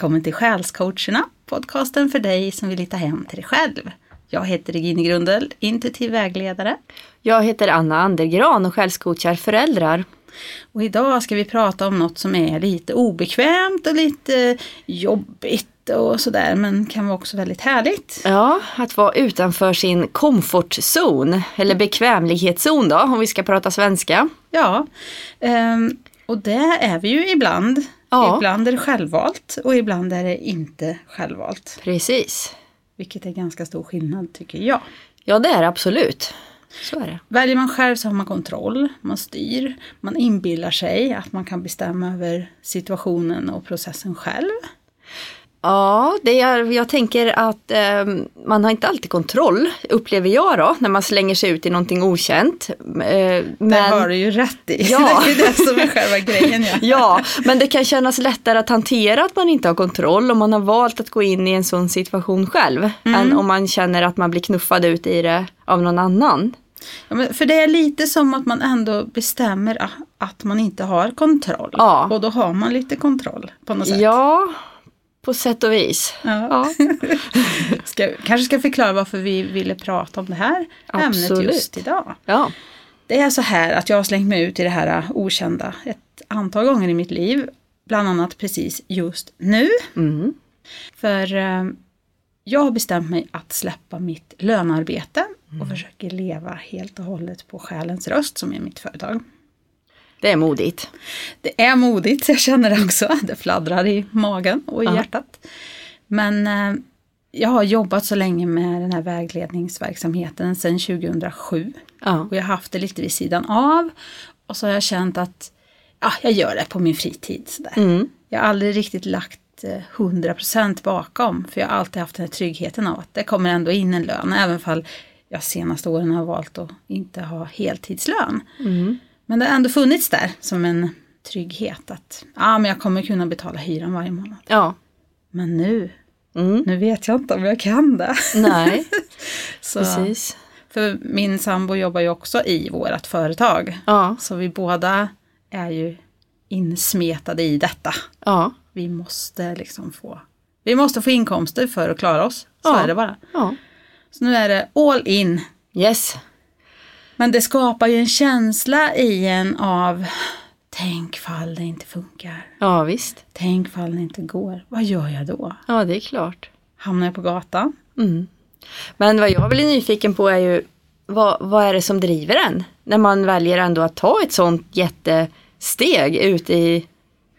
Välkommen till Själscoacherna, podcasten för dig som vill hitta hem till dig själv. Jag heter Regine Grundel, intuitiv vägledare. Jag heter Anna Andergran och själscoachar föräldrar. Och idag ska vi prata om något som är lite obekvämt och lite jobbigt och sådär men kan vara också väldigt härligt. Ja, att vara utanför sin komfortzon eller bekvämlighetszon då om vi ska prata svenska. Ja, ehm, och det är vi ju ibland. Ja. Ibland är det självvalt och ibland är det inte självvalt. Precis. Vilket är ganska stor skillnad tycker jag. Ja, det är det absolut. Så är det. Väljer man själv så har man kontroll, man styr, man inbillar sig att man kan bestämma över situationen och processen själv. Ja, det är, jag tänker att eh, man har inte alltid kontroll, upplever jag då, när man slänger sig ut i någonting okänt. Eh, Det men, har du ju rätt i. Ja. det är det som är själva grejen. Ja. ja, men det kan kännas lättare att hantera att man inte har kontroll om man har valt att gå in i en sån situation själv. Än om man känner att man blir knuffad ut i det av någon annan. Ja, men för det är lite som att man ändå bestämmer att man inte har kontroll. Ja. Och då har man lite kontroll på något sätt. Ja, på sätt och vis. Ja. Ja, Ska, kanske ska förklara varför vi ville prata om det här ämnet Absolut. just idag. ja. Det är så här att jag har slängt mig ut i det här äh, okända ett antal gånger i mitt liv. Bland annat precis just nu. Mm. För eh, jag har bestämt mig att släppa mitt lönearbete och försöker leva helt och hållet på själens röst som är mitt företag. Det är modigt. Det är modigt, jag känner det också. Det fladdrar i magen och i Ja. hjärtat. Men eh, jag har jobbat så länge med den här vägledningsverksamheten sedan 2007. Ja. Och jag har haft det lite vid sidan av. Och så har jag känt att ja, jag gör det på min fritid. Sådär. Mm. Jag har aldrig riktigt lagt eh, 100% bakom. För jag har alltid haft den här tryggheten av att det kommer ändå in en lön. Även fall jag senaste åren har valt att inte ha heltidslön. Mm. Men det har ändå funnits där som en trygghet. Att ja, men jag kommer kunna betala hyran varje månad. Ja. Men nu, Mm. nu vet jag inte om jag kan det. Nej, Så, precis. För min sambo jobbar ju också i vårt företag. Ja, Så vi båda är ju insmetade i detta. ja, Vi måste liksom få vi måste få inkomster för att klara oss. Så Ja. är det bara. ja. Så nu är det all in. Yes. Men det skapar ju en känsla i en av Tänk fall det inte funkar. Ja, visst. Tänk fall det inte går. Vad gör jag då? Ja, det är klart. Hamnar jag på gatan? Mm. Men vad jag blir nyfiken på är ju vad, vad är det som driver en? När man väljer ändå att ta ett sånt jättesteg ut i,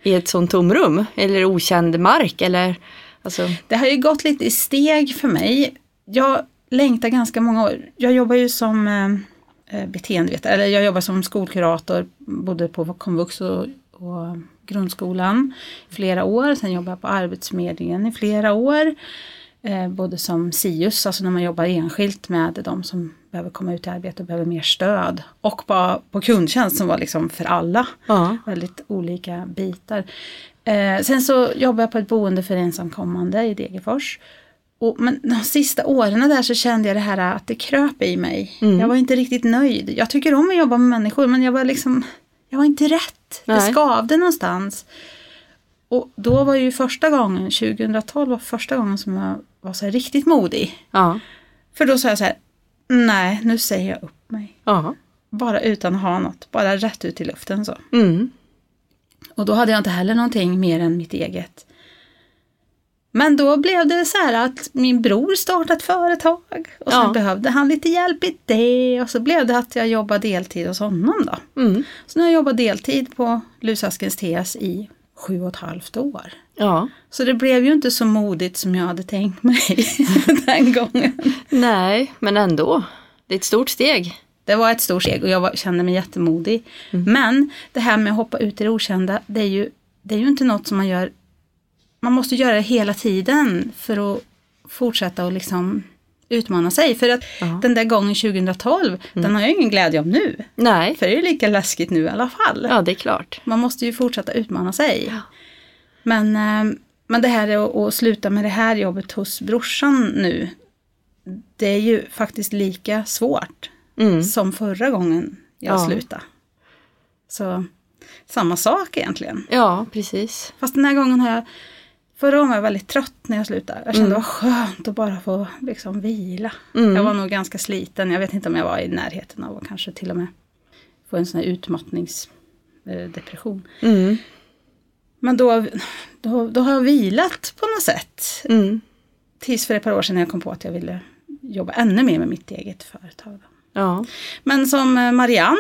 i ett sånt tomrum eller okänd mark eller alltså, Det har ju gått lite i steg för mig. Jag längtar ganska många år. Jag jobbar ju som eh, beteendevetare, eller jag jobbar som skolkurator både på komvux och, och grundskolan i flera år. Sen jobbar jag på Arbetsförmedlingen i flera år. Eh, både som SIUS, alltså när man jobbar enskilt med de som behöver komma ut i arbete och behöver mer stöd. Och på, på kundtjänst som var liksom för alla ja, väldigt olika bitar. Eh, sen så jobbar jag på ett boende för ensamkommande i Degerfors. Och, men de sista åren där så kände jag det här att det kröp i mig. Mm. Jag var inte riktigt nöjd. Jag tycker om att jobba med människor men jag var liksom, jag var inte rätt. Det Nej. skavde någonstans. Och då var ju första gången, 2012 var första gången som jag var så här riktigt modig. ja, För då sa jag så här, nej nu säger jag upp mig. ja. Bara utan att ha något, bara rätt ut i luften så. Mm. Och då hade jag inte heller någonting mer än mitt eget. Men då blev det så här att min bror startade ett företag och sen Ja. behövde han lite hjälp i det och så blev det att jag jobbade deltid hos honom då. Mm. Så nu har jag jobbat deltid på Lusaskens TS i sju och ett halvt år. Ja, Så det blev ju inte så modigt som jag hade tänkt mig den gången. nej, men ändå. Det är ett stort steg. Det var ett stort steg och jag var, kände mig jättemodig. Men det här med att hoppa ut i det okända, det är, ju, det är ju inte något som man gör. Man måste göra det hela tiden för att fortsätta och liksom utmana sig. För att Ja. den där gången 2012, den har jag ingen glädje av nu. Nej, För det är ju lika läskigt nu i alla fall. ja det är klart. Man måste ju fortsätta utmana sig. Ja. Men, eh, men det här är att, att sluta med det här jobbet hos brorsan nu. Det är ju faktiskt lika svårt Mm. som förra gången jag Ja. slutade. Så samma sak egentligen. Ja, precis. Fast den här gången har jag Förra gången var jag väldigt trött när jag slutade. Jag kände Mm. det var skönt att bara få liksom vila. Mm. Jag var nog ganska sliten. Jag vet inte om jag var i närheten av att kanske till och med få en sån här utmattningsdepression. Mm. Men då, då, då har jag vilat på något sätt. Mm. Tills för ett par år sedan när jag kom på att jag ville jobba ännu mer med mitt eget företag. Ja. Men som eh, Marianne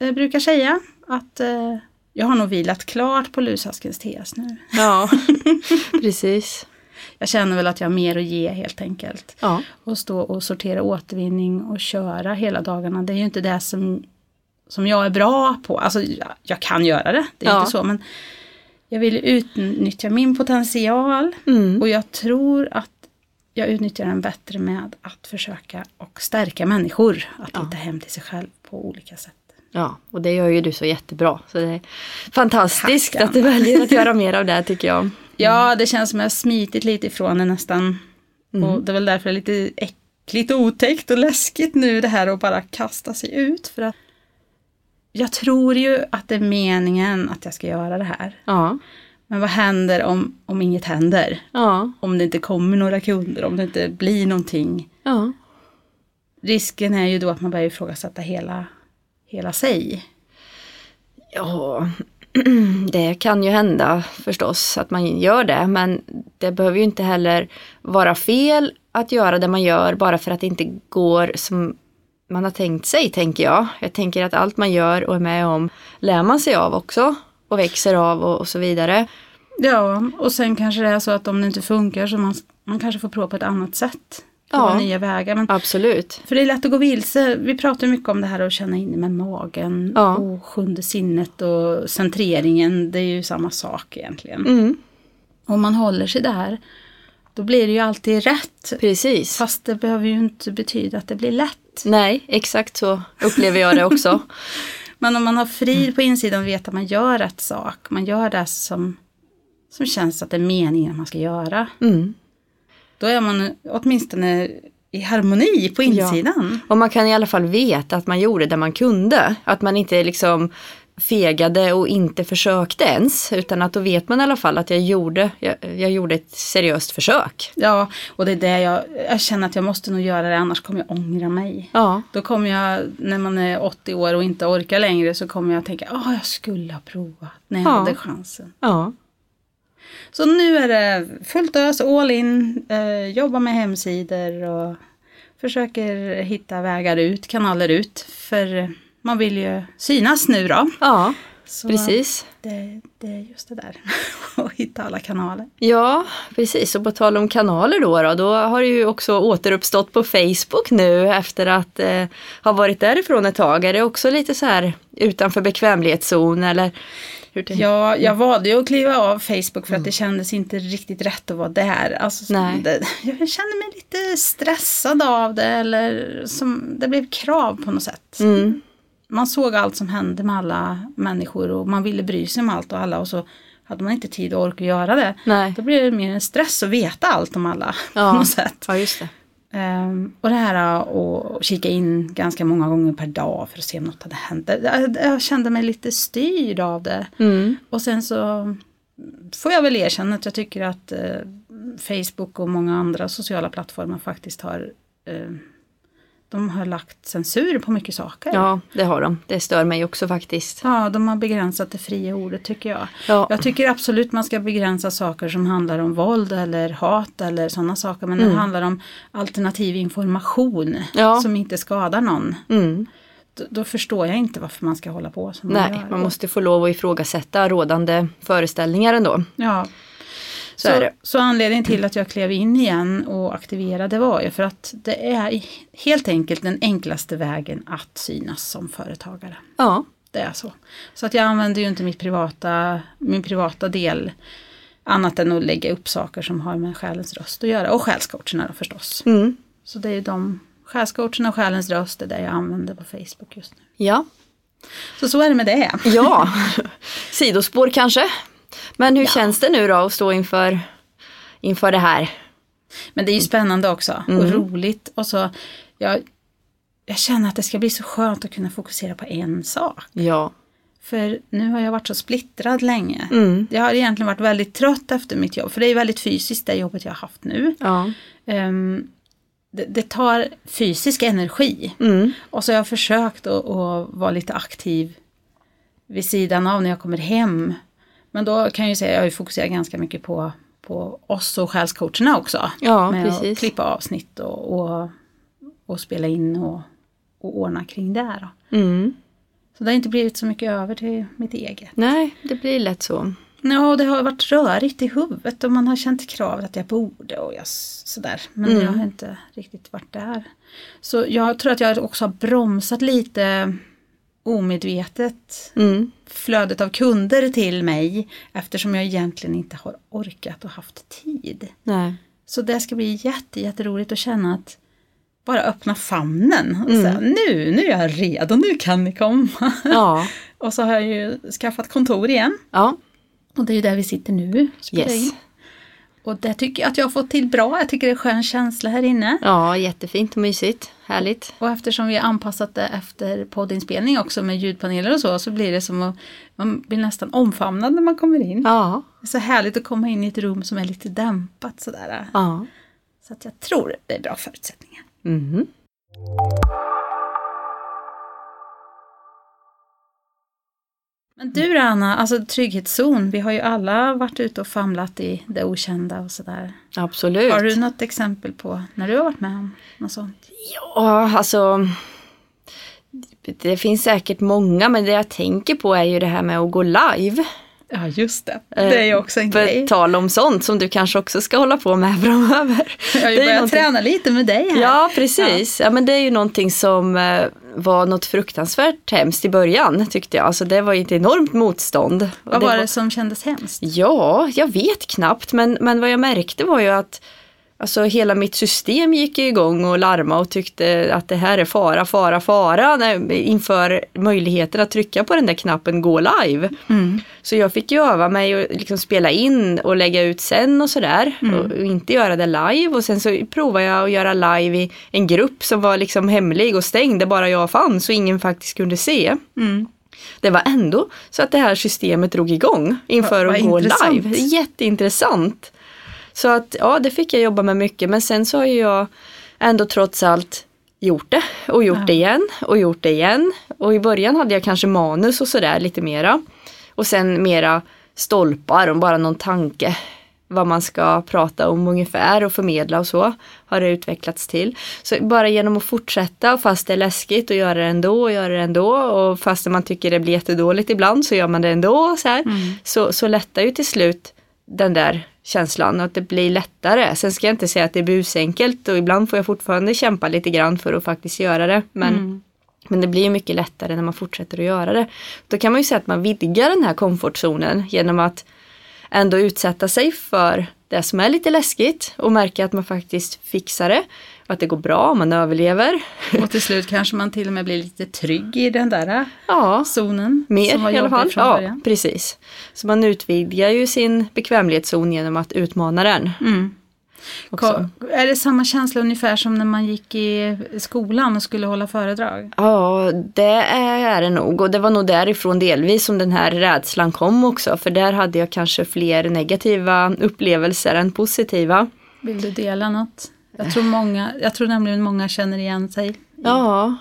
eh, brukar säga att eh, jag har nog vilat klart på lusaskens TS nu. ja, precis. Jag känner väl att jag har mer att ge helt enkelt. Ja. Och stå och sortera återvinning och köra hela dagarna. Det är ju inte det som, som jag är bra på. Alltså jag, jag kan göra det, det är Ja. inte så. Men jag vill utnyttja min potential. Mm. Och jag tror att jag utnyttjar den bättre med att försöka och stärka människor. Att Ja. hitta hem till sig själv på olika sätt. Ja, och det gör ju du så jättebra. Så det är fantastiskt Tack, att du väljer att göra mer av det tycker jag. Ja, det känns som jag smitit lite ifrån det nästan. Och det är väl därför det är lite äckligt och otäckt och läskigt nu det här att bara kasta sig ut. För att jag tror ju att det är meningen att jag ska göra det här. Ja, Men vad händer om, om inget händer? ja, Om det inte kommer några kunder, om det inte blir någonting. ja. Risken är ju då att man börjar ifrågasätta hela, hela sig. Ja, det kan ju hända förstås att man gör det. Men det behöver ju inte heller vara fel att göra det man gör bara för att det inte går som man har tänkt sig, tänker jag. Jag tänker att allt man gör och är med om lär man sig av också och växer av och, och så vidare. Ja, och sen kanske det är så att om det inte funkar så man, man kanske får prova på ett annat sätt. Ja. nya vägar. Men Absolut. För det är lätt att gå vilse. Vi pratar mycket om det här att känna in med magen Ja. och sjunde sinnet och centreringen. Det är ju samma sak egentligen. Mm, Om man håller sig där, då blir det ju alltid rätt. precis. Fast det behöver ju inte betyda att det blir lätt. Nej, exakt så upplever jag det också. Men om man har frid på insidan och vet att man gör rätt sak. Man gör det som, som känns att det är meningen att man ska göra. Mm. Då är man åtminstone i harmoni på insidan. Och man kan i alla fall veta att man gjorde det man kunde. Att man inte liksom fegade och inte försökte ens. Utan att då vet man i alla fall att jag gjorde, jag, jag gjorde ett seriöst försök. Ja, och det är det jag, jag känner att jag måste nog göra det annars kommer jag ångra mig. Ja, Då kommer jag, när man är 80 år och inte orkar längre så kommer jag tänka, ja jag skulle ha provat när jag Ja. hade chansen. ja, så nu är det fullt ös, all in, eh, jobba med hemsidor och försöker hitta vägar ut, kanaler ut. För man vill ju synas nu då. ja så precis. Det, det är just det där, att hitta alla kanaler. Ja, precis. Och på tal om kanaler då, då, då har det ju också återuppstått på Facebook nu efter att eh, ha varit därifrån ett tag. Är det också lite så här utanför bekvämlighetszon eller? Ja, jag valde ju att kliva av Facebook för att det kändes inte riktigt rätt att vara där. Alltså. Det, jag kände mig lite stressad av det eller som, det blev krav på något sätt. Mm. Man såg allt som hände med alla människor och man ville bry sig om allt och alla och så hade man inte tid och ork att göra det. Nej. Då blev det mer en stress att veta allt om alla Ja. på något sätt. Ja, just det. Ehm, och det här att kika in ganska många gånger per dag för att se om något hade hänt. Jag, jag kände mig lite styrd av det. Mm. Och sen så får jag väl erkänna att jag tycker att eh, Facebook och många andra sociala plattformar faktiskt har eh, de har lagt censur på mycket saker. Ja, det har de. Det stör mig också faktiskt. Ja, de har begränsat det fria ordet tycker jag. Ja. Jag tycker absolut man ska begränsa saker som handlar om våld eller hat eller sådana saker. Men när det handlar om alternativ information Mm. Ja. som inte skadar någon. Mm. Då, då förstår jag inte varför man ska hålla på som man Nej, gör. man måste få lov att ifrågasätta rådande föreställningar ändå. Ja. Så Så, så anledningen till att jag klev in igen och aktiverade var ju för att det är helt enkelt den enklaste vägen att synas som företagare. Ja, Det är så. Så att jag använder ju inte mitt privata, min privata del annat än att lägga upp saker som har med själens röst att göra. Och själscoacherna då förstås. mm. Så det är ju de, själscoacherna och själens röst, det är det jag använder på Facebook just nu. ja, Så så är det med det. ja. sidospår kanske. Men hur känns det nu då att stå inför, inför det här? Men det är ju spännande också och roligt. Och så, jag, jag känner att det ska bli så skönt att kunna fokusera på en sak. Ja, För nu har jag varit så splittrad länge. Mm. Jag har egentligen varit väldigt trött efter mitt jobb, för det är väldigt fysiskt det jobbet jag har haft nu. Ja. Ehm, det, det tar fysisk energi. Mm. Och så har jag försökt att, att vara lite aktiv vid sidan av när jag kommer hem. Men då kan jag ju säga att jag har ju fokuserat ganska mycket på, på oss och själscoacherna också. Ja, med precis. att klippa avsnitt och, och, och spela in och, och ordna kring det. här Då. Mm. Så det har inte blivit så mycket över till mitt eget. Nej, det blir lätt så. Ja, och det har varit rörigt i huvudet och man har känt kravet att jag borde och jag, sådär. Men Mm. jag har inte riktigt varit där. Så jag tror att jag också har bromsat lite omedvetet Mm. flödet av kunder till mig eftersom jag egentligen inte har orkat och haft tid. Nej. Så det ska bli jätte, jätteroligt att känna att bara öppna famnen och Mm. säga nu, nu är jag redo, nu kan ni komma. Ja. och så har jag ju skaffat kontor igen. Ja. Och det är ju där vi sitter nu. Yes. Och det tycker jag att jag har fått till bra. Jag tycker det är skön känsla här inne. Ja, jättefint och mysigt. Härligt. Och eftersom vi har anpassat det efter poddinspelning också med ljudpaneler och så, så blir det som att man blir nästan omfamnad när man kommer in. Ja. Det är så härligt att komma in i ett rum som är lite dämpat sådär. Ja. Så att jag tror det är bra förutsättningar. Mhm. Men du då, Anna, alltså trygghetszon, vi har ju alla varit ute och famlat i det okända och sådär. Absolut. Har du något exempel på när du har varit med om något sånt? Ja, alltså. Det finns säkert många, men det jag tänker på är ju det här med att gå live. Ja, just det. Det är ju också en På grej. tal om sånt som du kanske också ska hålla på med framöver. Jag har ju börjat någonting- träna lite med dig här. Ja, precis. Ja. men det är ju någonting som eh, var något fruktansvärt hemskt i början tyckte jag. Alltså det var ett enormt motstånd. Vad var var- det som kändes hemskt? Ja, jag vet knappt, men, men vad jag märkte var ju att Alltså hela mitt system gick igång och larma och tyckte att det här är fara, fara, fara inför möjligheten att trycka på den där knappen gå live. Mm. Så jag fick ju öva mig och liksom spela in och lägga ut sen och sådär. Och, och inte göra det live. Och sen så provade jag att göra live i en grupp som var liksom hemlig och stängd där bara jag fanns och ingen faktiskt kunde se. Mm. Det var ändå så att det här systemet drog igång inför att gå intressant. live. Jätteintressant. Så att ja, det fick jag jobba med mycket. Men sen så har jag ändå trots allt gjort det och gjort Ja. det igen och gjort det igen. Och i början hade jag kanske manus och sådär lite mera. Och sen mera stolpar om bara någon tanke vad man ska prata om ungefär och förmedla och så har det utvecklats till. Så bara genom att fortsätta fast det är läskigt och göra det ändå och göra det ändå och fast man tycker det blir jättedåligt ibland så gör man det ändå så här. Så, så lättar ju till slut den där känslan och att det blir lättare. Sen ska jag inte säga att det är busenkelt och ibland får jag fortfarande kämpa lite grann för att faktiskt göra det. Men Mm. men det blir mycket lättare när man fortsätter att göra det. Då kan man ju säga att man vidgar den här komfortzonen genom att ändå utsätta sig för det som är lite läskigt och märka att man faktiskt fixar det. Och att det går bra, man överlever. Och till slut kanske man till och med blir lite trygg i den där Ja, zonen. som mer i alla fall. Ja, början. precis. Så man utvidgar ju sin bekvämlighetszon genom att utmana den. Mm. Är det samma känsla ungefär som när man gick i skolan och skulle hålla föredrag? Ja, det är det nog. Och det var nog därifrån delvis som den här rädslan kom också. För där hade jag kanske fler negativa upplevelser än positiva. Vill du dela något? Jag tror, många, jag tror nämligen många känner igen sig. Ja,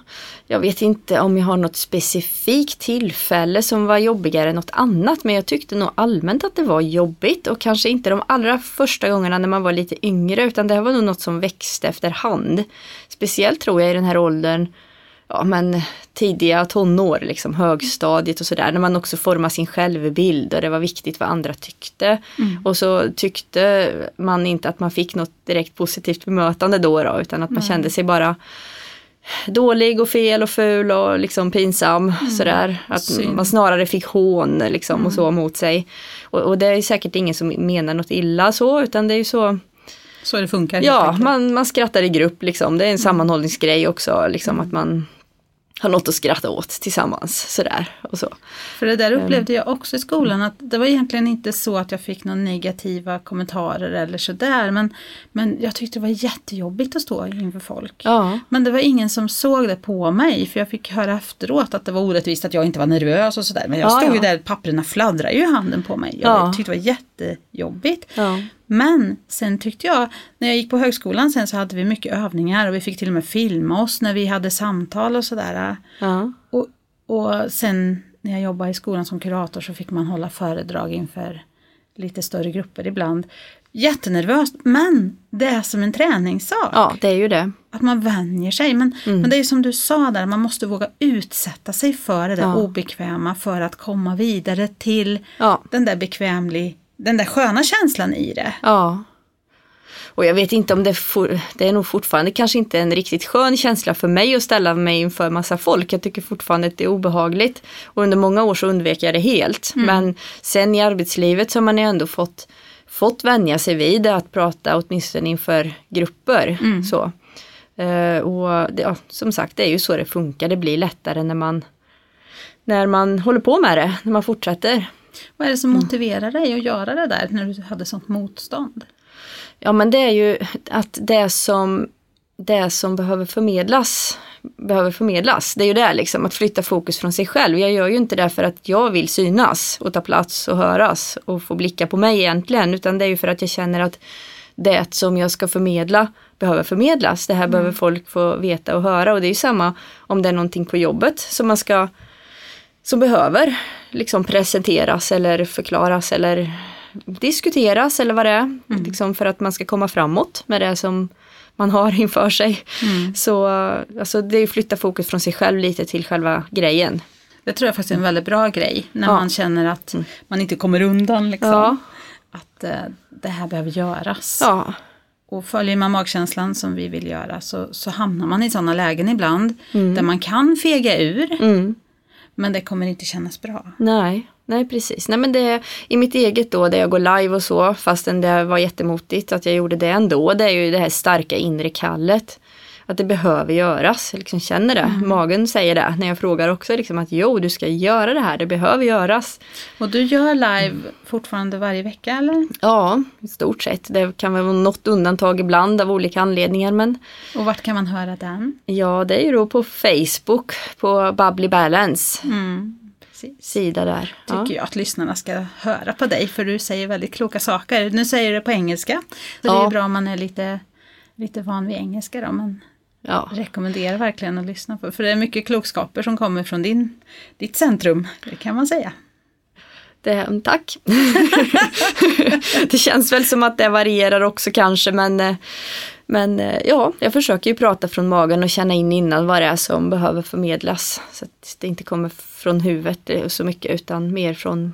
jag vet inte om jag har något specifikt tillfälle som var jobbigare än något annat. Men jag tyckte nog allmänt att det var jobbigt. Och kanske inte de allra första gångerna när man var lite yngre. Utan det här var nog något som växte efterhand. Speciellt tror jag i den här åldern ja, men tidiga tonår, liksom högstadiet och sådär, när man också formar sin självbild och det var viktigt vad andra tyckte. Och så tyckte man inte att man fick något direkt positivt bemötande då, då utan att man kände sig bara dålig och fel och ful och liksom pinsam sådär. Att Synd. man snarare fick hån liksom och så mot sig. Och, och det är säkert ingen som menar något illa så, utan det är ju så Så det funkar Ja, man, man skrattar i grupp liksom. Det är en sammanhållningsgrej också. Liksom, att man, ha något att skratta åt tillsammans sådär och så. För det där upplevde jag också i skolan att det var egentligen inte så att jag fick några negativa kommentarer eller sådär men, men jag tyckte det var jättejobbigt att stå inför folk. Ja. Men det var ingen som såg det på mig för jag fick höra efteråt att det var orättvist att jag inte var nervös och sådär. Men jag Ja, stod ju ja. där, papperna fladdrade ju i handen på mig. Jag Ja. tyckte det var jättejobbigt. Ja. Men sen tyckte jag, när jag gick på högskolan sen så hade vi mycket övningar och vi fick till och med filma oss när vi hade samtal och sådär. Ja. Och, och sen när jag jobbade i skolan som kurator så fick man hålla föredrag inför lite större grupper ibland. Jättenervöst, men det är som en träningssak. ja, det är ju det. Att man vänjer sig. Men, Mm. men det är som du sa där, man måste våga utsätta sig för det där Ja. obekväma för att komma vidare till Ja. den där bekvämlig, den där sköna känslan i det. Ja. Och jag vet inte om det, for, det är nog fortfarande kanske inte en riktigt skön känsla för mig att ställa mig inför massa folk. Jag tycker fortfarande att det är obehagligt. Och under många år så undvek jag det helt. Men sen i arbetslivet så har man ju ändå fått, fått vänja sig vid det, att prata åtminstone inför grupper. Så. Eh, och det, ja, som sagt, det är ju så det funkar. Det blir lättare när man, när man håller på med det, när man fortsätter. Vad är det Mm. som motiverar dig att göra det där när du hade sånt motstånd? Ja men det är ju att det som, det som behöver förmedlas behöver förmedlas. Det är ju det liksom, att flytta fokus från sig själv. Jag gör ju inte det för att jag vill synas och ta plats och höras och få blicka på mig egentligen. Utan det är ju för att jag känner att det som jag ska förmedla behöver förmedlas. Det här behöver folk få veta och höra. Och det är ju samma om det är någonting på jobbet som man ska som behöver liksom presenteras eller förklaras eller diskuteras eller vad det är. Liksom för att man ska komma framåt med det som man har inför sig. Så alltså, det är att flytta fokus från sig själv lite till själva grejen. Det tror jag faktiskt är en väldigt bra grej. När Ja. man känner att man inte kommer undan. Liksom. Ja. Att eh, det här behöver göras. Ja, Och följer man magkänslan som vi vill göra så, så hamnar man i sådana lägen ibland. Där man kan fega ur. mm. Men det kommer inte kännas bra. nej. Nej precis. Nej men det i mitt eget då där jag går live och så fastän det var jättemotigt att jag gjorde det ändå. Det är ju det här starka inre kallet. Att det behöver göras. Jag liksom känner det. Magen säger det när jag frågar också liksom att jo du ska göra det här. Det behöver göras. Och du gör live fortfarande varje vecka eller? Ja, i stort sett. Det kan väl vara något undantag ibland av olika anledningar men Och vart kan man höra den? ja det är ju då på Facebook på Bubbly Balance Mm, sida där. Ja. Tycker jag att lyssnarna ska höra på dig för du säger väldigt kloka saker. Nu säger du det på engelska. Så det är Ja. bra om man är lite, lite van vid engelska då. Men Ja. rekommenderar verkligen att lyssna på. För det är mycket klokskaper som kommer från din, ditt centrum. Det kan man säga. Det, tack. det känns väl som att det varierar också kanske men, eh, men eh, ja, jag försöker ju prata från magen och känna in innan vad det är som behöver förmedlas. Så att det inte kommer från huvudet eh, så mycket utan mer från,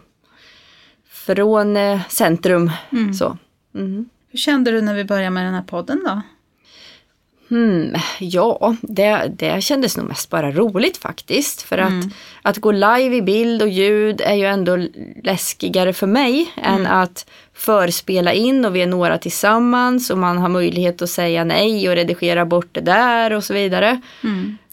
från centrum. Så. Mm. Hur kände du när vi började med den här podden då? Hmm, ja, det, det kändes nog mest bara roligt faktiskt. För att, att gå live i bild och ljud är ju ändå läskigare för mig än att förspela in och vi är några tillsammans och man har möjlighet att säga nej och redigera bort det där och så vidare.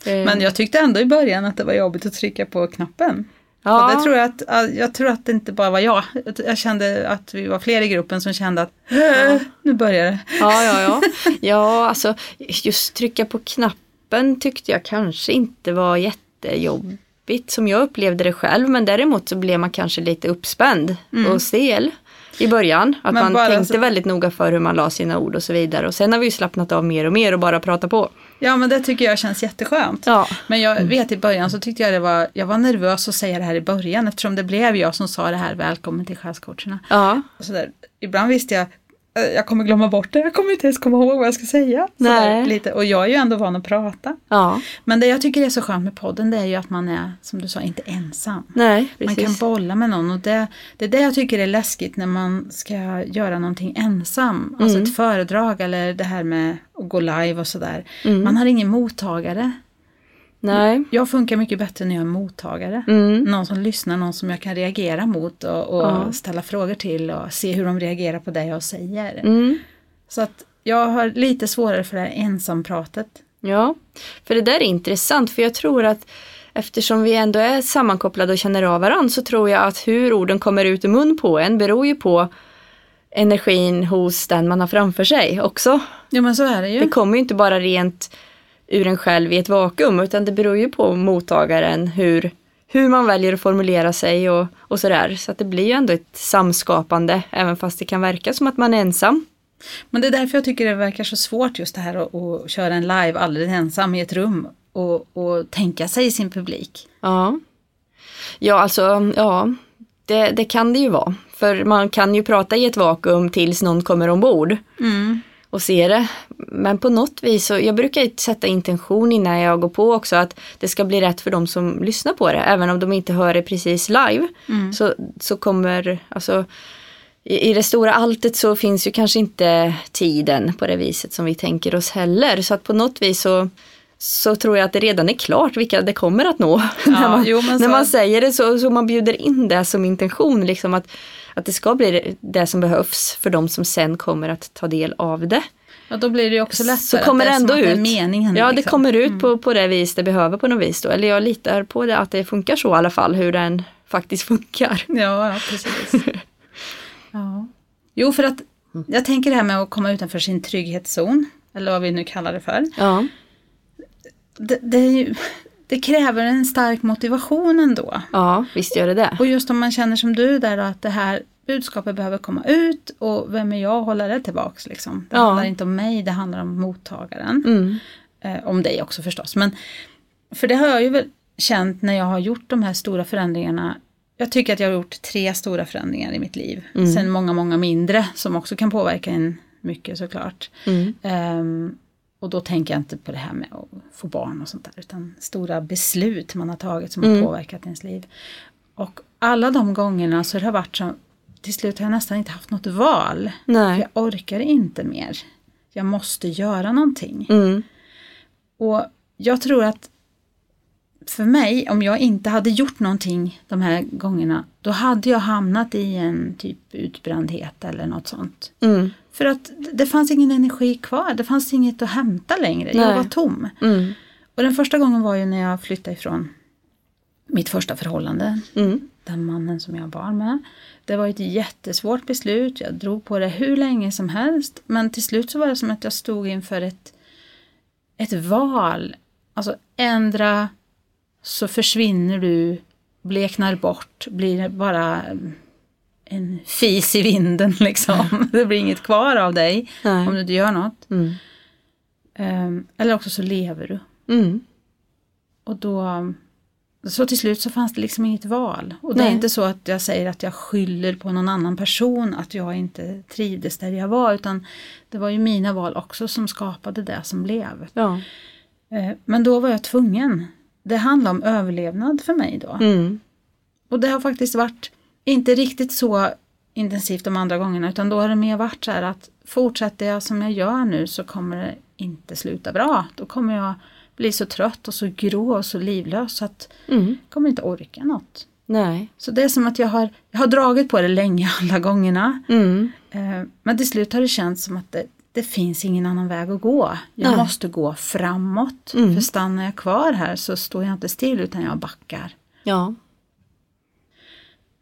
Eh, Men jag tyckte ändå i början att det var jobbigt att trycka på knappen. Ja. Och det tror jag, att, jag tror att det inte bara var jag. Jag- kände att vi var fler i gruppen som kände att "Äh, nu börjar det. Ja, ja, ja. Ja, alltså just trycka på knappen tyckte jag kanske inte var jättejobbigt som jag upplevde det själv. Men däremot så blev man kanske lite uppspänd och stel i början. Att Men man tänkte så- väldigt noga för hur man la sina ord och så vidare. Och sen har vi ju slappnat av mer och mer och bara pratat på. Ja men det tycker jag känns jätteskönt. Ja, Men jag vet i början så tyckte jag det var, jag var nervös att säga det här i början eftersom det blev jag som sa det här välkommen till själscoacherna. ja, Och så där. Ibland visste jag "Eh, jag kommer glömma bort det, jag kommer inte ens komma ihåg vad jag ska säga. Så Nej. där, lite. Och jag är ju ändå van att prata. ja. Men det jag tycker är så skönt med podden det är ju att man är, som du sa, inte ensam. Nej, Man kan bolla med någon och det, det är det jag tycker är läskigt när man ska göra någonting ensam. Alltså Mm. ett föredrag eller det här med att gå live och sådär. Mm. Man har ingen mottagare. Nej. Jag funkar mycket bättre när jag är mottagare. Mm. Någon som lyssnar, någon som jag kan reagera mot och, och Ja. ställa frågor till och se hur de reagerar på det jag säger. Mm. Så att jag har lite svårare för det här ensampratet. Ja, för det där är intressant för jag tror att eftersom vi ändå är sammankopplade och känner av varandra så tror jag att hur orden kommer ut ur mun på en beror ju på energin hos den man har framför sig också. Ja men så är det ju. Det kommer ju inte bara rent ur en själv i ett vakuum utan det beror ju på mottagaren hur, hur man väljer att formulera sig och, och sådär. Så att det blir ju ändå ett samskapande även fast det kan verka som att man är ensam. Men det är därför jag tycker det verkar så svårt just det här att, att köra en live alldeles ensam i ett rum och, och tänka sig sin publik. Ja. Ja, alltså, ja, det, det kan det ju vara. För man kan ju prata i ett vakuum tills någon kommer ombord Mm. Och ser det. Men på något vis, så, jag brukar sätta intention innan jag går på också att det ska bli rätt för de som lyssnar på det. Även om de inte hör det precis live. Mm. Så, så kommer, alltså i, i det stora alltet så finns ju kanske inte tiden på det viset som vi tänker oss heller. Så att på något vis så så tror jag att det redan är klart vilka det kommer att nå. när man, jo, när man säger det så, så man bjuder in det som intention, liksom att, att det ska bli det, som behövs för de som sen kommer att ta del av det. Ja, då blir det ju också lättare. Så kommer det ändå det ut. meningen. Ja, det liksom. kommer ut på, på det vis det behöver på något vis då. Eller jag litar på det, att det funkar så i alla fall, hur den faktiskt funkar. Ja, ja precis. ja. Jo, för att jag tänker det här med att komma utanför sin trygghetszon, eller vad vi nu kallar det för. Ja, Det, det, är ju, det kräver en stark motivation ändå. ja visst gör det det. Och just om man känner som du där då, att det här budskapet behöver komma ut och vem är jag att hålla det tillbaks liksom. Det Ja. handlar inte om mig, det handlar om mottagaren. Mm. Eh, om dig också förstås. Men, för det har jag ju väl känt när jag har gjort de här stora förändringarna. Jag tycker att jag har gjort tre stora förändringar i mitt liv. Mm. Sen många, många mindre som också kan påverka en mycket såklart. Mm. Ehm, och då tänker jag inte på det här med att få barn och sånt där. Utan stora beslut man har tagit som Mm. har påverkat ens liv. Och alla de gångerna så det har varit så, till slut har jag nästan inte haft något val. Nej. Jag orkar inte mer. Jag måste göra någonting. Mm. Och jag tror att för mig, om jag inte hade gjort någonting de här gångerna, då hade jag hamnat i en typ utbrändhet eller något sånt. Mm. För att det fanns ingen energi kvar, det fanns inget att hämta längre, jag Nej. var tom. Mm. Och den första gången var ju när jag flyttade ifrån mitt första förhållande, Mm. den mannen som jag barn med. Det var ett jättesvårt beslut, jag drog på det hur länge som helst. Men till slut så var det som att jag stod inför ett, ett val. Alltså ändra så försvinner du, bleknar bort, blir bara en fis i vinden liksom. Det blir inget kvar av dig Nej. om du inte gör något. Mm. Ehm, eller också så lever du. Mm. Och då, så till slut så fanns det liksom inget val. Och det är Nej. inte så att jag säger att jag skyller på någon annan person att jag inte trivdes där jag var. Utan det var ju mina val också som skapade det som blev. Ja. Eh, Men då var jag tvungen. Det handlar om överlevnad för mig då. Mm. Och det har faktiskt varit inte riktigt så intensivt de andra gångerna. Utan då har det mer varit så här att fortsätter jag som jag gör nu så kommer det inte sluta bra. Då kommer jag bli så trött och så grå och så livlös så att Mm. jag kommer inte orka något. Nej. Så det är som att jag har, jag har dragit på det länge alla gångerna. Mm. Eh, Men till slut har det känts som att det, det finns ingen annan väg att gå. Jag Nej. måste gå framåt. Mm. För stannar jag kvar här så står jag inte still utan jag backar. Ja.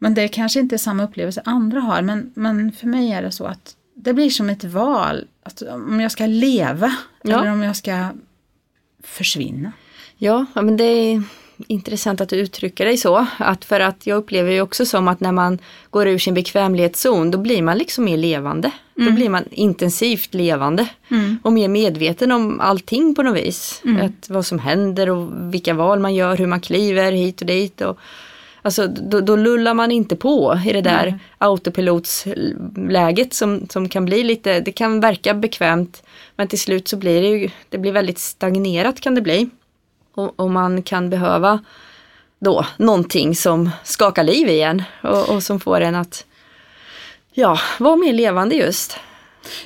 Men det kanske inte är samma upplevelse andra har. Men, men för mig är det så att det blir som ett val. Att om jag ska leva Ja. eller om jag ska försvinna. Ja, men det är intressant att du uttrycker dig så. Att för att jag upplever ju också som att när man går ur sin bekvämlighetszon då blir man liksom mer levande. Då blir man intensivt levande. Och mer medveten om allting på något vis. Att vad som händer och vilka val man gör, hur man kliver hit och dit. Och, alltså då, då lullar man inte på i det där autopilotsläget som, som kan bli lite, det kan verka bekvämt. Men till slut så blir det ju, det blir väldigt stagnerat kan det bli. Och, och man kan behöva då någonting som skakar liv igen och, och som får en att ja, vara mer levande just.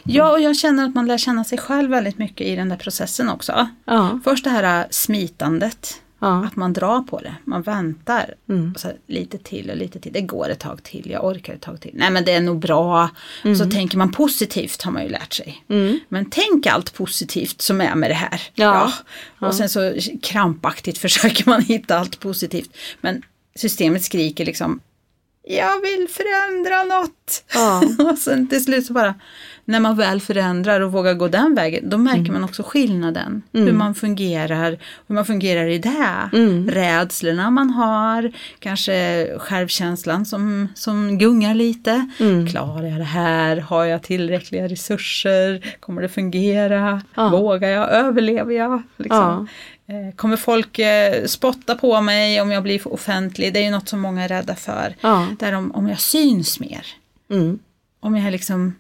Ja, och jag känner att man lär känna sig själv väldigt mycket i den där processen också. Ja, Först det här äh, smitandet. Ja. Att man drar på det, man väntar. Mm. Och så här, lite till och lite till. Det går ett tag till, jag orkar ett tag till. Nej men det är nog bra. Så tänker man positivt har man ju lärt sig. Mm. Men tänk allt positivt som är med det här. Ja. Och sen så krampaktigt försöker man hitta allt positivt. Men systemet skriker liksom jag vill förändra något. Ja. och sen till slut så bara, när man väl förändrar och vågar gå den vägen, då märker man också skillnaden. Hur man fungerar, hur man fungerar i det. Mm. Rädslorna man har, kanske självkänslan som, som gungar lite. Mm. Klarar jag det här? Har jag tillräckliga resurser? Kommer det fungera? Ja. Vågar jag? Överlever jag? Liksom. Eh, Kommer folk eh, spotta på mig om jag blir offentlig? Det är ju något som många är rädda för. Ja. Där om, om jag syns mer. Mm. Om jag liksom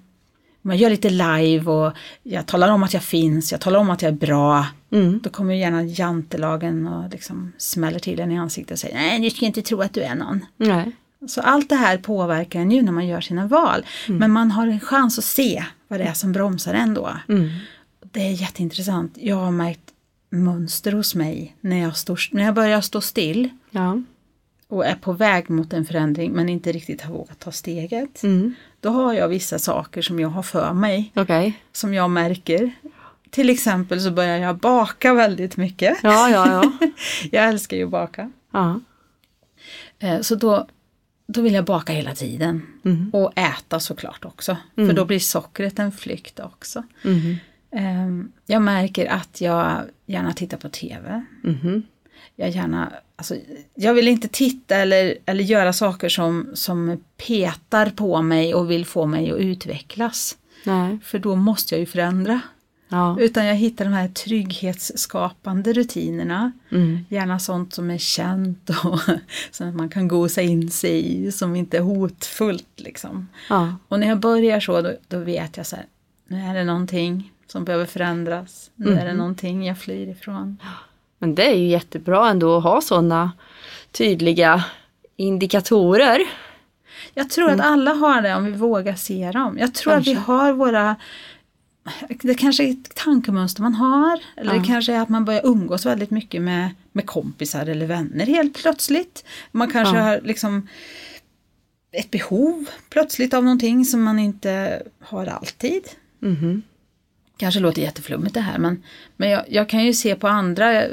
jag gör lite live och jag talar om att jag finns, jag talar om att jag är bra. Mm. Då kommer gärna jantelagen och liksom smäller till en i ansiktet och säger nej, du ska inte tro att du är någon. Nej. Så allt det här påverkar en ju när man gör sina val. Men man har en chans att se vad det är som bromsar en då. Mm. Det är jätteintressant. Jag har märkt mönster hos mig när jag, står, när jag börjar stå still Ja. och är på väg mot en förändring men inte riktigt har vågat ta steget. Mm. Då har jag vissa saker som jag har för mig, Okej. som jag märker. Till exempel så börjar jag baka väldigt mycket. Ja, ja, ja. Jag älskar ju att baka. ja. Eh, Så då, då vill jag baka hela tiden. Mm. Och äta såklart också. För då blir sockret en flykt också. Mhm. Eh, Jag märker att jag gärna tittar på TV. Jag gärna, alltså, jag vill inte titta eller, eller göra saker som, som petar på mig och vill få mig att utvecklas. Nej. För då måste jag ju förändra. Ja. Utan jag hittar de här trygghetsskapande rutinerna. Mm. Gärna sånt som är känt och som man kan gosa in sig i, som inte är hotfullt. Liksom. Ja. Och när jag börjar så, då, då vet jag så här, nu är det någonting som behöver förändras. Nu är det Mhm. någonting jag flyr ifrån. Men det är ju jättebra ändå att ha sådana tydliga indikatorer. Jag tror Mm. att alla har det om vi vågar se dem. Jag tror att vi Kanske. har våra det kanske är ett tankemönster man har. Eller Ja. det kanske är att man börjar umgås väldigt mycket med, med kompisar eller vänner helt plötsligt. Man kanske Ja. har liksom ett behov plötsligt av någonting som man inte har alltid. Mhm. Kanske låter jätteflummigt det här men, men jag, jag kan ju se på andra eh,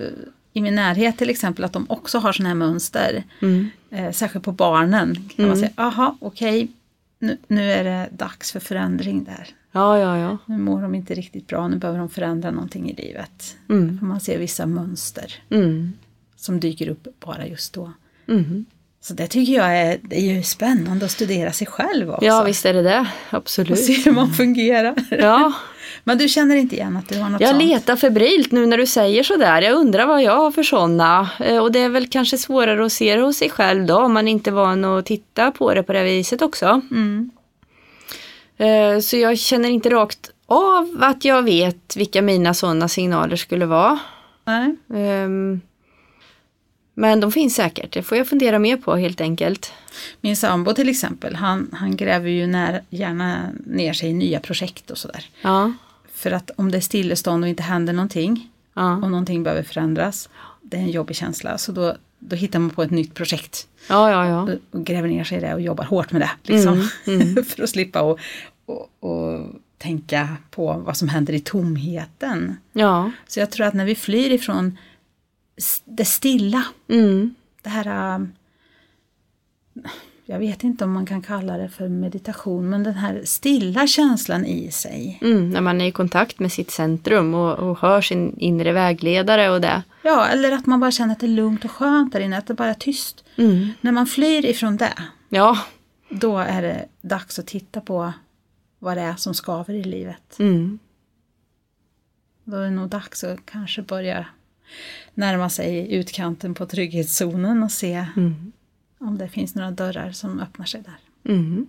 i min närhet till exempel att de också har sådana här mönster. Mm. Eh, särskilt på barnen kan man säga, aha okej, nu, nu är det dags för förändring där. Ja, ja, ja. Nu mår de inte riktigt bra, nu behöver de förändra någonting i livet. Mm. Man ser vissa mönster Mm. som dyker upp bara just då. Så det tycker jag är, det är ju spännande att studera sig själv också. Ja, visst är det det. Och Absolut. se hur man fungerar. Ja, Men du känner inte igen att du har något jag sånt? letar febrilt nu när du säger sådär. Jag undrar vad jag har för sådana. Eh, Och det är väl kanske svårare att se det hos sig själv då om man inte är van att titta på det på det viset också. Mm. Eh, Så jag känner inte rakt av att jag vet vilka mina sådana signaler skulle vara. Nej. Ehm, Men de finns säkert, det får jag fundera mer på helt enkelt. Min sambo till exempel, han, han gräver ju när, gärna ner sig i nya projekt och sådär. Ja, För att om det är stillestånd och inte händer någonting ja, och någonting behöver förändras, det är en jobbig känsla. Så då, då hittar man på ett nytt projekt ja, ja. ja. och, och gräver ner sig i det och jobbar hårt med det. Liksom, Mm, för att slippa och, och, och tänka på vad som händer i tomheten. ja. Så jag tror att när vi flyr ifrån det stilla, Mm. det här ähm, jag vet inte om man kan kalla det för meditation, men den här stilla känslan i sig. Mm, när man är i kontakt med sitt centrum och, och hör sin inre vägledare och det. Ja, eller att man bara känner att det är lugnt och skönt där inne, att det bara är tyst. Mm. När man flyr ifrån det, Ja, då är det dags att titta på vad det är som skaver i livet. mm. Då är det nog dags att kanske börja närma sig utkanten på trygghetszonen och se Mm. om det finns några dörrar som öppnar sig där. Mm.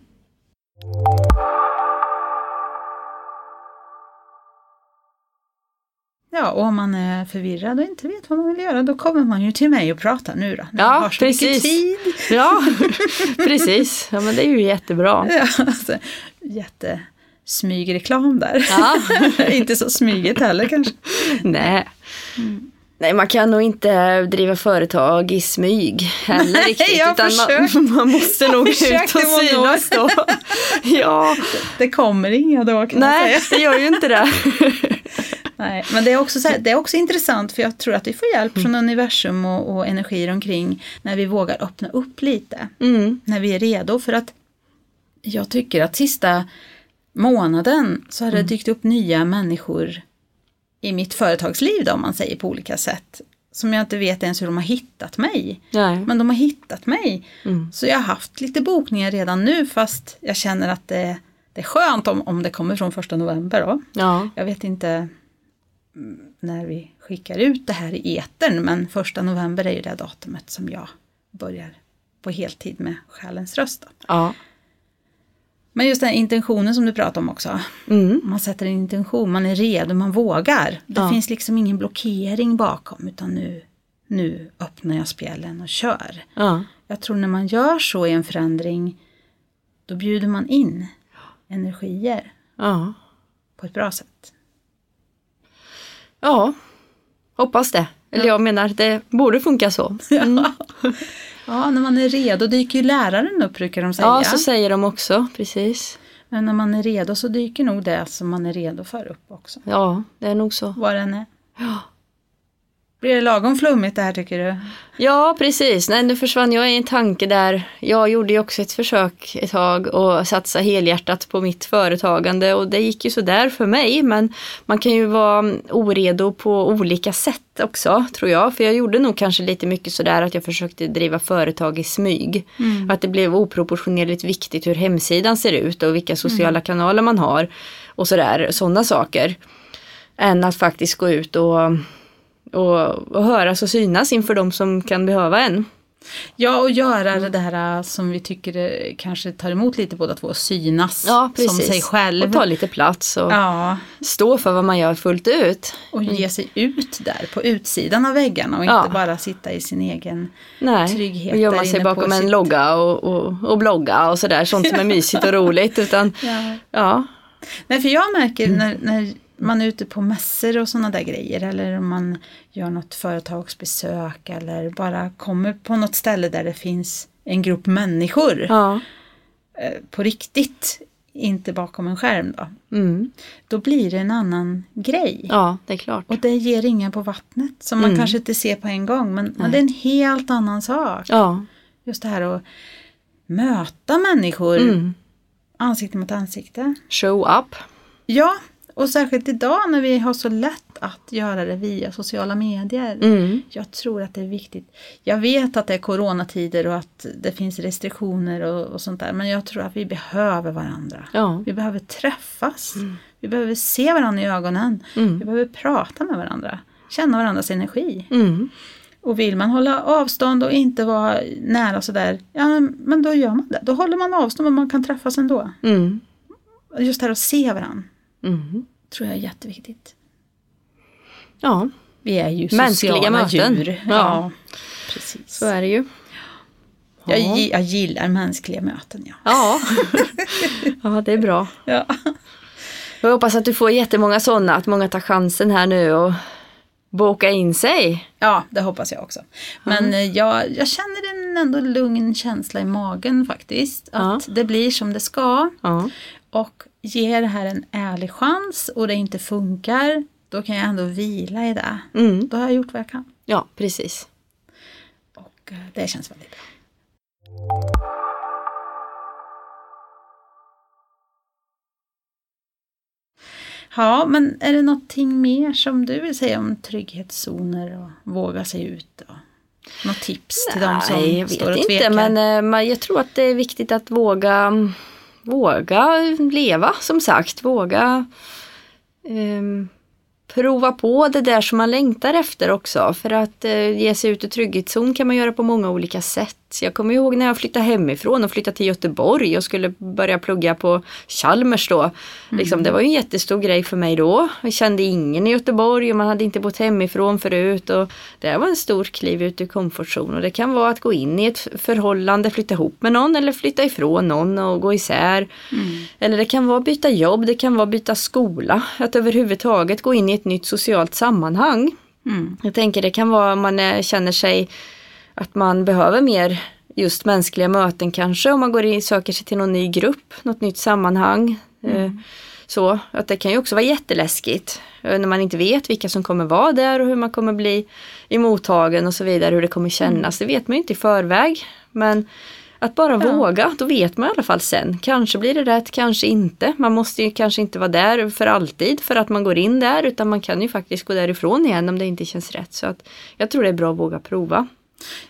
Ja, och om man är förvirrad och inte vet vad man vill göra, då kommer man ju till mig och pratar nu då. När Ja, har så precis. tid. Ja, precis. Ja, men det är ju jättebra. Ja, alltså, jättesmygreklam där. Ja. inte så smygigt heller kanske. Nej. Nej, man kan nog inte driva företag i smyg heller riktigt. jag utan försökt. man, man måste nog ut och synas då. Ja, Det kommer inga då kan nej, säga. det gör ju inte det. Nej, men det är, också så här, det är också intressant för jag tror att vi får hjälp Mm. från universum och, och energier omkring när vi vågar öppna upp lite. Mm. När vi är redo för att jag tycker att sista månaden så har Mm. det dykt upp nya människor i mitt företagsliv då, om man säger på olika sätt. Som jag inte vet ens hur de har hittat mig. Nej. Men de har hittat mig. Mm. Så jag har haft lite bokningar redan nu fast jag känner att det, det är skönt om, om det kommer från första november då. Ja, Jag vet inte mm, när vi skickar ut det här i etern men första november är ju det datumet som jag börjar på heltid med Själens röst. Ja. Men just den intentionen som du pratar om också. Mm. Man sätter en intention, man är redo, man vågar. Det Ja. finns liksom ingen blockering bakom utan nu, nu öppnar jag spjällen och kör. ja. Jag tror när man gör så i en förändring då bjuder man in energier ja. på ett bra sätt. Ja, hoppas det. Eller jag menar, det borde funka så. Mm. Ja, när man är redo dyker ju läraren upp brukar de säga. Ja, så säger de också, precis. Men när man är redo så dyker nog det som man är redo för upp också. Ja, det är nog så. Vad den är. Ja. Blir det lagom flummigt det här tycker du? Ja, precis. Nej, nu försvann jag i en tanke där. Jag gjorde ju också ett försök ett tag och satsa helhjärtat på mitt företagande och det gick ju sådär för mig. Men man kan ju vara oredo på olika sätt också, tror jag. För jag gjorde nog kanske lite mycket sådär att jag försökte driva företag i smyg. Att det blev oproportionerligt viktigt hur hemsidan ser ut och vilka sociala kanaler man har och sådär, sådana saker. Än att faktiskt gå ut och och, och höras och synas inför de som kan behöva en. Ja, och göra det där äh, som vi tycker äh, kanske tar emot lite båda två, synas Ja, som sig själv. Och ta lite plats och Ja, stå för vad man gör fullt ut. och ge sig ut där på utsidan av väggarna och Ja. inte bara sitta i sin egen Nej, trygghet och gömma sig bakom en sitt- logga och, och, och blogga och sådär, sånt som är mysigt och roligt. Utan, Ja. ja, Nej, för jag märker Mm. när, när man är ute på mässor och sådana där grejer eller om man gör något företagsbesök eller bara kommer på något ställe där det finns en grupp människor ja, eh, på riktigt, inte bakom en skärm då. mm, Då blir det en annan grej. ja, det är klart. Och det ger ringar på vattnet som man Mm. kanske inte ser på en gång men, men det är en helt annan sak. Ja, Just det här att möta människor mm. ansikte mot ansikte. show up. Ja, och särskilt idag när vi har så lätt att göra det via sociala medier. Mm. Jag tror att det är viktigt. Jag vet att det är coronatider och att det finns restriktioner och, och sånt där. Men jag tror att vi behöver varandra. Ja, Vi behöver träffas. Vi behöver se varandra i ögonen. Vi mm. behöver prata med varandra. Känna varandras energi. Mm. Och vill man hålla avstånd och inte vara nära sådär, ja men då gör man det. Då håller man avstånd men man kan träffas ändå. Mm. Just det här att se varandra Mm. tror jag är jätteviktigt. Ja, Vi är ju Mänskliga sociala möten. djur. Ja. Ja, precis. så är det ju. Jag, Ja. gi- jag gillar mänskliga möten. Ja. Ja. ja, det är bra. Ja. Jag hoppas att du får jättemånga sådana, att många tar chansen här nu och boka in sig. ja, det hoppas jag också. Men eh, jag, jag känner en ändå lugn känsla i magen faktiskt. Att det blir som det ska. Ja. Och ger det här en ärlig chans och det inte funkar. Då kan jag ändå vila i det. Mm. Då har jag gjort vad jag kan. ja, precis. Och eh, det känns väldigt bra. Ja, men är det någonting mer som du vill säga om trygghetszoner och våga sig ut? Och något tips till de som Nej, jag står och vet tvekar? inte, men eh, jag tror att det är viktigt att våga, våga leva, som sagt. Våga ehm, prova på det där som man längtar efter också. För att eh, ge sig ut ur trygghetszon kan man göra på många olika sätt. Jag kommer ihåg när jag flyttade hemifrån och flyttade till Göteborg och skulle börja plugga på Chalmers då. Liksom, det var ju en jättestor grej för mig då. Jag kände ingen i Göteborg och man hade inte bott hemifrån förut. Och det var en stor kliv ut ur komfortzon. Och det kan vara att gå in i ett förhållande, flytta ihop med någon eller flytta ifrån någon och gå isär. Eller det kan vara byta jobb, det kan vara byta skola. Att överhuvudtaget gå in i ett nytt socialt sammanhang. Mm. Jag tänker det kan vara om man är, känner sig att man behöver mer just mänskliga möten kanske om man går in söker sig till någon ny grupp, något nytt sammanhang. Eh, Så att det kan ju också vara jätteläskigt eh, när man inte vet vilka som kommer vara där och hur man kommer bli emottagen och så vidare, hur det kommer kännas. Det vet man ju inte i förväg. Men att bara Ja. våga, då vet man i alla fall sen. Kanske blir det rätt, kanske inte. Man måste ju kanske inte vara där för alltid för att man går in där utan man kan ju faktiskt gå därifrån igen om det inte känns rätt. Så att jag tror det är bra att våga prova.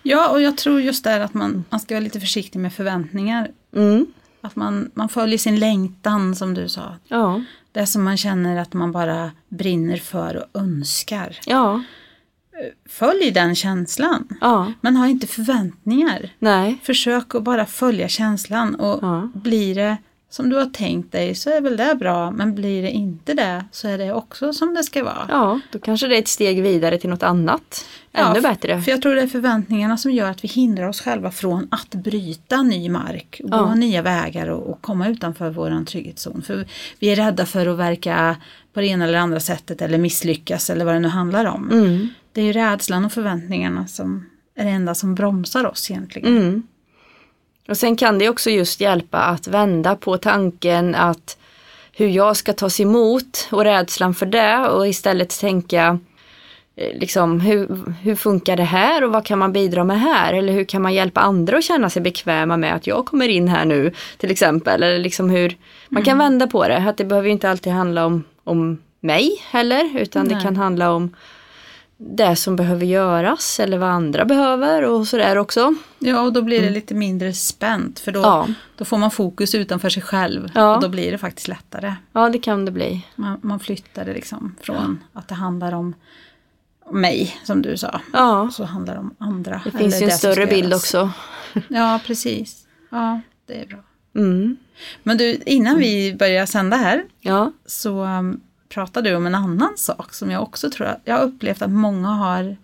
Ja, och jag tror just där att man, man ska vara lite försiktig med förväntningar. Mm. Att man, man följer sin längtan som du sa. Ja, Det som man känner att man bara brinner för och önskar. ja, Följ den känslan. ja, Men ha inte förväntningar. nej, Försök att bara följa känslan och Ja. blir det som du har tänkt dig så är väl det bra men blir det inte det så är det också som det ska vara. ja, då kanske det är ett steg vidare till något annat. Ännu Ja, bättre. För jag tror det är förväntningarna som gör att vi hindrar oss själva från att bryta ny mark och Ja. gå nya vägar och, och komma utanför vår trygghetszon. För vi är rädda för att verka på det ena eller andra sättet eller misslyckas eller vad det nu handlar om. Mm, Det är ju rädslan och förväntningarna som är det enda som bromsar oss egentligen. mm. Och sen kan det också just hjälpa att vända på tanken att hur jag ska tas emot och rädslan för det och istället tänka eh, liksom hur, hur funkar det här och vad kan man bidra med här? Eller hur kan man hjälpa andra att känna sig bekväma med att jag kommer in här nu till exempel? Eller liksom hur man kan vända på det. Att det behöver ju inte alltid handla om, om mig heller utan det Nej. kan handla om det som behöver göras eller vad andra behöver och sådär också. Ja, och då blir det lite mindre spänt för då, Mm. Ja. då får man fokus utanför sig själv Ja. och då blir det faktiskt lättare. Ja det kan det bli. Man, man flyttar det liksom från att det handlar om mig, som du sa, Ja, så handlar det om andra. det finns ju en större bild också. Ja, precis. Ja, det är bra. Mm. Men du, innan vi börjar sända här Ja, så um, pratade du om en annan sak som jag också tror jag har upplevt att många har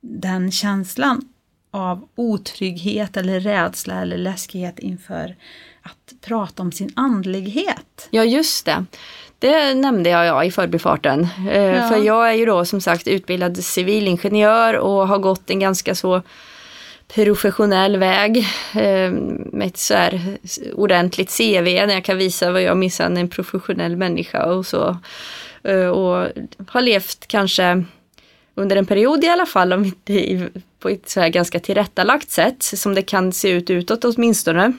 den känslan av otrygghet eller rädsla eller läskighet inför att prata om sin andlighet. ja just det. Det nämnde jag ja, i förbifarten. Eh, Ja. För jag är ju då som sagt utbildad civilingenjör och har gått en ganska så professionell väg eh, med ett så här ordentligt CV där jag kan visa vad jag minsann är en professionell människa och så. Eh, Och har levt kanske under en period i alla fall, om inte på ett så här ganska tillrättalagt sätt som det kan se ut utåt åtminstone.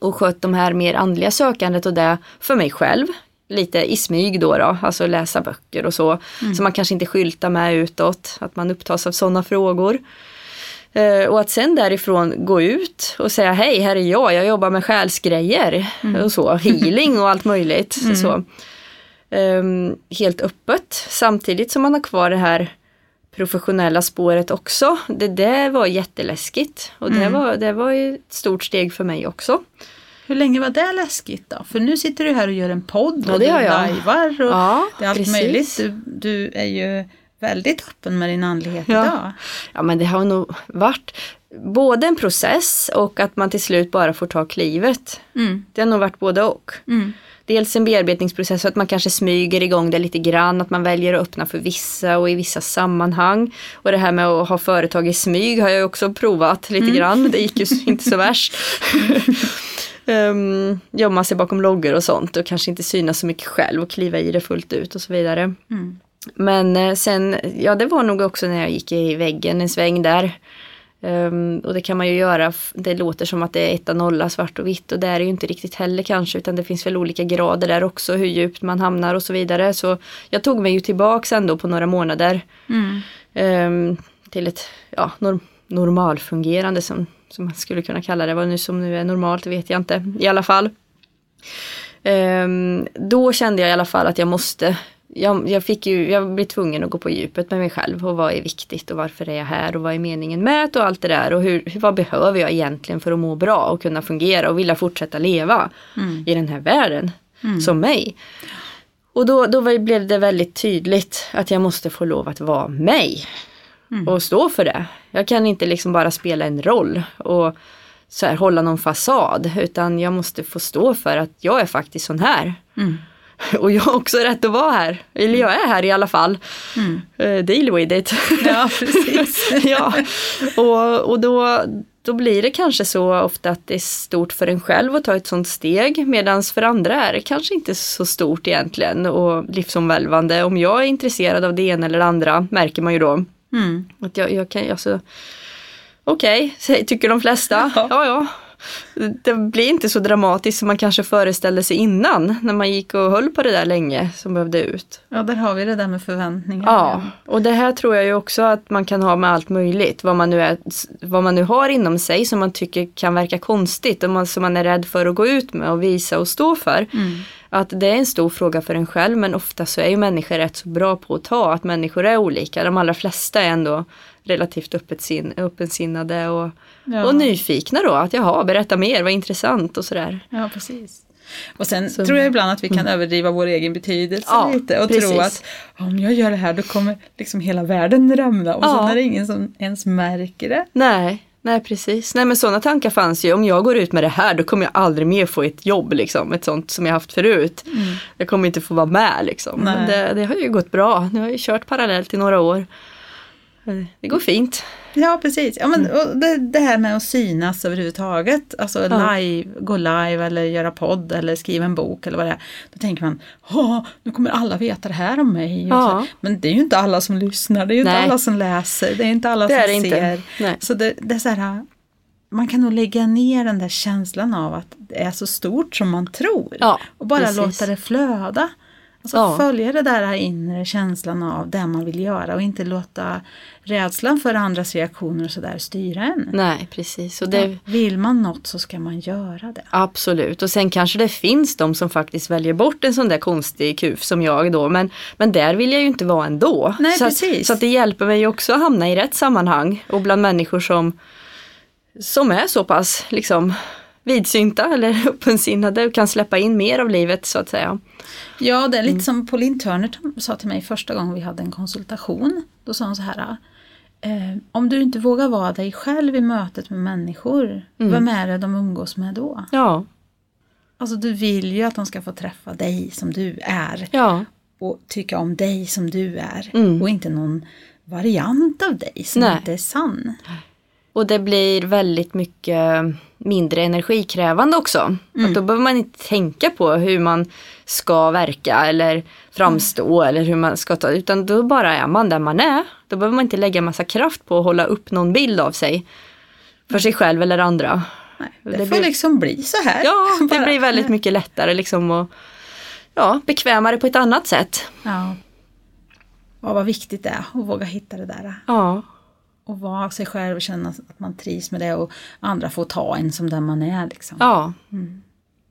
Och skött de här mer andliga sökandet och det för mig själv. Lite i smyg då, då alltså läsa böcker och så. Som man kanske inte skyltar med utåt, att man upptas av sådana frågor. Eh, och att sen därifrån gå ut och säga hej, här är jag, jag jobbar med själsgrejer och så, healing och allt möjligt. Så. Ehm, helt öppet samtidigt som man har kvar det här professionella spåret också. Det där var jätteläskigt och det, var, det var ett stort steg för mig också. Hur länge var det läskigt då? För nu sitter du här och gör en podd Ja, och det du lajvar och Ja, det är allt precis. möjligt. Du, du är ju väldigt öppen med din andlighet Ja. idag. Ja men det har nog varit både en process och att man till slut bara får ta klivet. Mm. Det har nog varit både och. Mm. Dels en bearbetningsprocess så att man kanske smyger igång det lite grann, att man väljer att öppna för vissa och i vissa sammanhang. Och det här med att ha företag i smyg har jag också provat lite grann, det gick ju inte så värst. um, gömma sig bakom loggor och sånt och kanske inte synas så mycket själv och kliva i det fullt ut och så vidare. Mm. Men eh, sen, ja det var nog också när jag gick i väggen en sväng där. Ehm, och det kan man ju göra, det låter som att det är etta nolla svart och vitt och det är det ju inte riktigt heller kanske utan det finns väl olika grader där också hur djupt man hamnar och så vidare. Så jag tog mig ju tillbaks ändå på några månader Mm. ehm, till ett ja, norm- normalfungerande som, som man skulle kunna kalla det. Vad nu som nu är normalt vet jag inte i alla fall. Ehm, då kände jag i alla fall att jag måste jag, jag fick ju, jag blev tvungen att gå på djupet med mig själv och vad är viktigt och varför är jag här och vad är meningen med det och allt det där och hur, vad behöver jag egentligen för att må bra och kunna fungera och vilja fortsätta leva Mm. i den här världen som mig. Och då, då blev det väldigt tydligt att jag måste få lov att vara mig och stå för det. Jag kan inte liksom bara spela en roll och så här, hålla någon fasad utan jag måste få stå för att jag är faktiskt sån här. Och jag har också rätt att vara här. Eller jag är här i alla fall. Mm. Uh, deal with it. Ja, precis. ja. Och, och då, då blir det kanske så ofta att det är stort för en själv att ta ett sånt steg medan för andra är det kanske inte så stort egentligen och livsomvälvande. Om jag är intresserad av det ena eller det andra märker man ju då Mm. att jag, jag kan, alltså Okej, okay, tycker de flesta. Ja. Ja, ja. Det blir inte så dramatiskt som man kanske föreställde sig innan när man gick och höll på det där länge som behövde ut. Ja, där har vi det där med förväntningar. Ja, och det här tror jag ju också att man kan ha med allt möjligt. Vad man nu, är, vad man nu har inom sig som man tycker kan verka konstigt och man, som man är rädd för att gå ut med och visa och stå för. Mm. Att det är en stor fråga för en själv men ofta så är ju människor rätt så bra på att ta att människor är olika. De allra flesta är ändå relativt öppet sin, öppensinnade och, Ja. och nyfikna då. Att jaha, berätta mer, vad intressant och sådär. Ja, precis. Och sen Så- tror jag ibland att vi kan överdriva vår egen betydelse Ja, lite och precis. tro att om jag gör det här då kommer liksom hela världen rämna och Ja. sen är det ingen som ens märker det. Nej, nej precis. Nej men sådana tankar fanns ju. Om jag går ut med det här då kommer jag aldrig mer få ett jobb liksom. Ett sånt som jag haft förut. Jag kommer inte få vara med liksom. Men Mm. Det, det har ju gått bra. Nu har jag ju kört parallellt i några år. Det går fint. Ja, precis. Ja, men, och det, det här med att synas överhuvudtaget, alltså Mm. Ja. live, gå live eller göra podd eller skriva en bok eller vad det är. Då tänker man, nu kommer alla veta det här om mig. Ja. Men det är ju inte alla som lyssnar, det är ju inte Nej. alla som läser, det är inte alla Det som det inte. ser. Nej. Så det, det är så här, man kan nog lägga ner den där känslan av att det är så stort som man tror. Ja, och bara precis. låta det flöda. Alltså Ja. följa det där inre känslan av det man vill göra och inte låta rädslan för andras reaktioner och sådär styra en. Nej precis. Och det, Vill man något så ska man göra det. Absolut och sen kanske det finns de som faktiskt väljer bort en sån där konstig kuf som jag då men, men där vill jag ju inte vara ändå. Nej, så, precis. Att, så att det hjälper mig också att hamna i rätt sammanhang och bland människor som, som är så pass liksom vidsynta eller öppensinnade och kan släppa in mer av livet så att säga. Ja, det är Mm. lite som Pauline Turner sa till mig första gången vi hade en konsultation. Då sa hon så här. Eh, om du inte vågar vara dig själv i mötet med människor, Mm. vem är det de umgås med då? Ja, Alltså du vill ju att de ska få träffa dig som du är ja, och tycka om dig som du är Mm. och inte någon variant av dig som Nej. inte är sann. Och det blir väldigt mycket mindre energikrävande också. Att då behöver man inte tänka på hur man ska verka eller framstå eller hur man ska ta, utan då bara är man där man är. Då behöver man inte lägga massa kraft på att hålla upp någon bild av sig. För sig själv eller andra. Nej, det, Det får blir- liksom bli så här. Ja, det blir väldigt mycket lättare liksom och ja, bekvämare på ett annat sätt. Ja. ja, vad viktigt det är att våga hitta det där. Ja, Och vara sig själv och känna att man trivs med det och andra får ta en som den man är. Liksom. ja,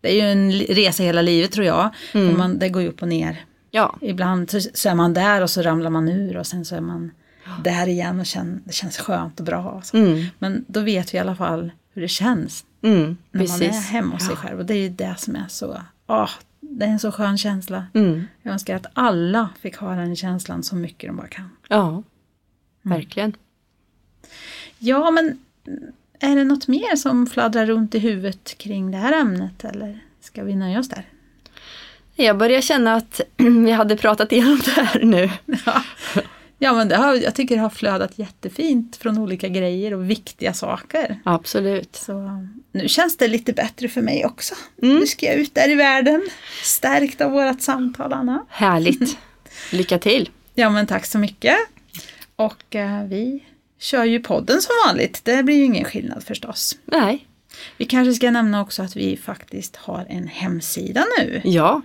Det är ju en resa hela livet tror jag. Mm. Man, det går ju upp och ner. ja, Ibland så, så är man där och så ramlar man ur och sen så är man där igen och känn, det känns skönt och bra. och Så. mm, Men då vet vi i alla fall hur det känns mm, när man är precis. hemma hos sig själv. Och det är ju det som är så, åh, det är en så skön känsla. Mm, Jag önskar att alla fick ha den känslan så mycket de bara kan. ja, verkligen. Ja, men är det något mer som fladdrar runt i huvudet kring det här ämnet eller ska vi nöja oss där? Jag börjar känna att vi hade pratat igenom det här nu. Ja, ja men det har, jag tycker det har flödat jättefint från olika grejer och viktiga saker. Absolut. Så nu känns det lite bättre för mig också. Mm. Nu ska jag ut där i världen, stärkt av vårt samtal Anna. Härligt. Lycka till. Ja men tack så mycket. Och eh, vi kör ju podden som vanligt, det blir ju ingen skillnad förstås. Nej, Vi kanske ska nämna också att vi faktiskt har en hemsida nu, ja,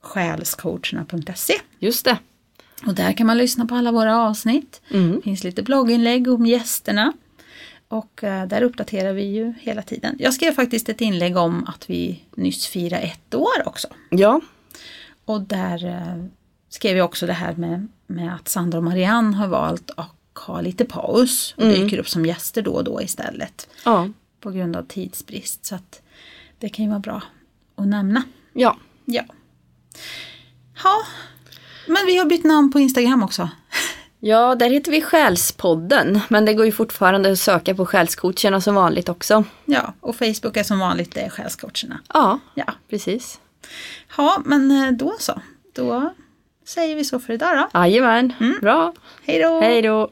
själscoacherna.se. just det. Och där kan man lyssna på alla våra avsnitt. Mm. Det finns lite blogginlägg om gästerna. Och eh, där uppdaterar vi ju hela tiden. Jag skrev faktiskt ett inlägg om att vi nyss firar ett år också. Ja, Och där eh, skrev jag också det här med, med att Sandra och Marianne har valt att ha lite paus och Mm. dyker upp som gäster då och då istället. ja, På grund av tidsbrist. Så att det kan ju vara bra att nämna. ja. Ja. Ja, men vi har bytt namn på Instagram också. Ja, där heter vi Själspodden, men det går ju fortfarande att söka på Själscoacherna som vanligt också. Ja, och Facebook är som vanligt det är själscoacherna. Ja, Ja, precis. Ja, men eh, då så. Då säger vi så för idag då. Jajamän, bra. Hej då! Hej då.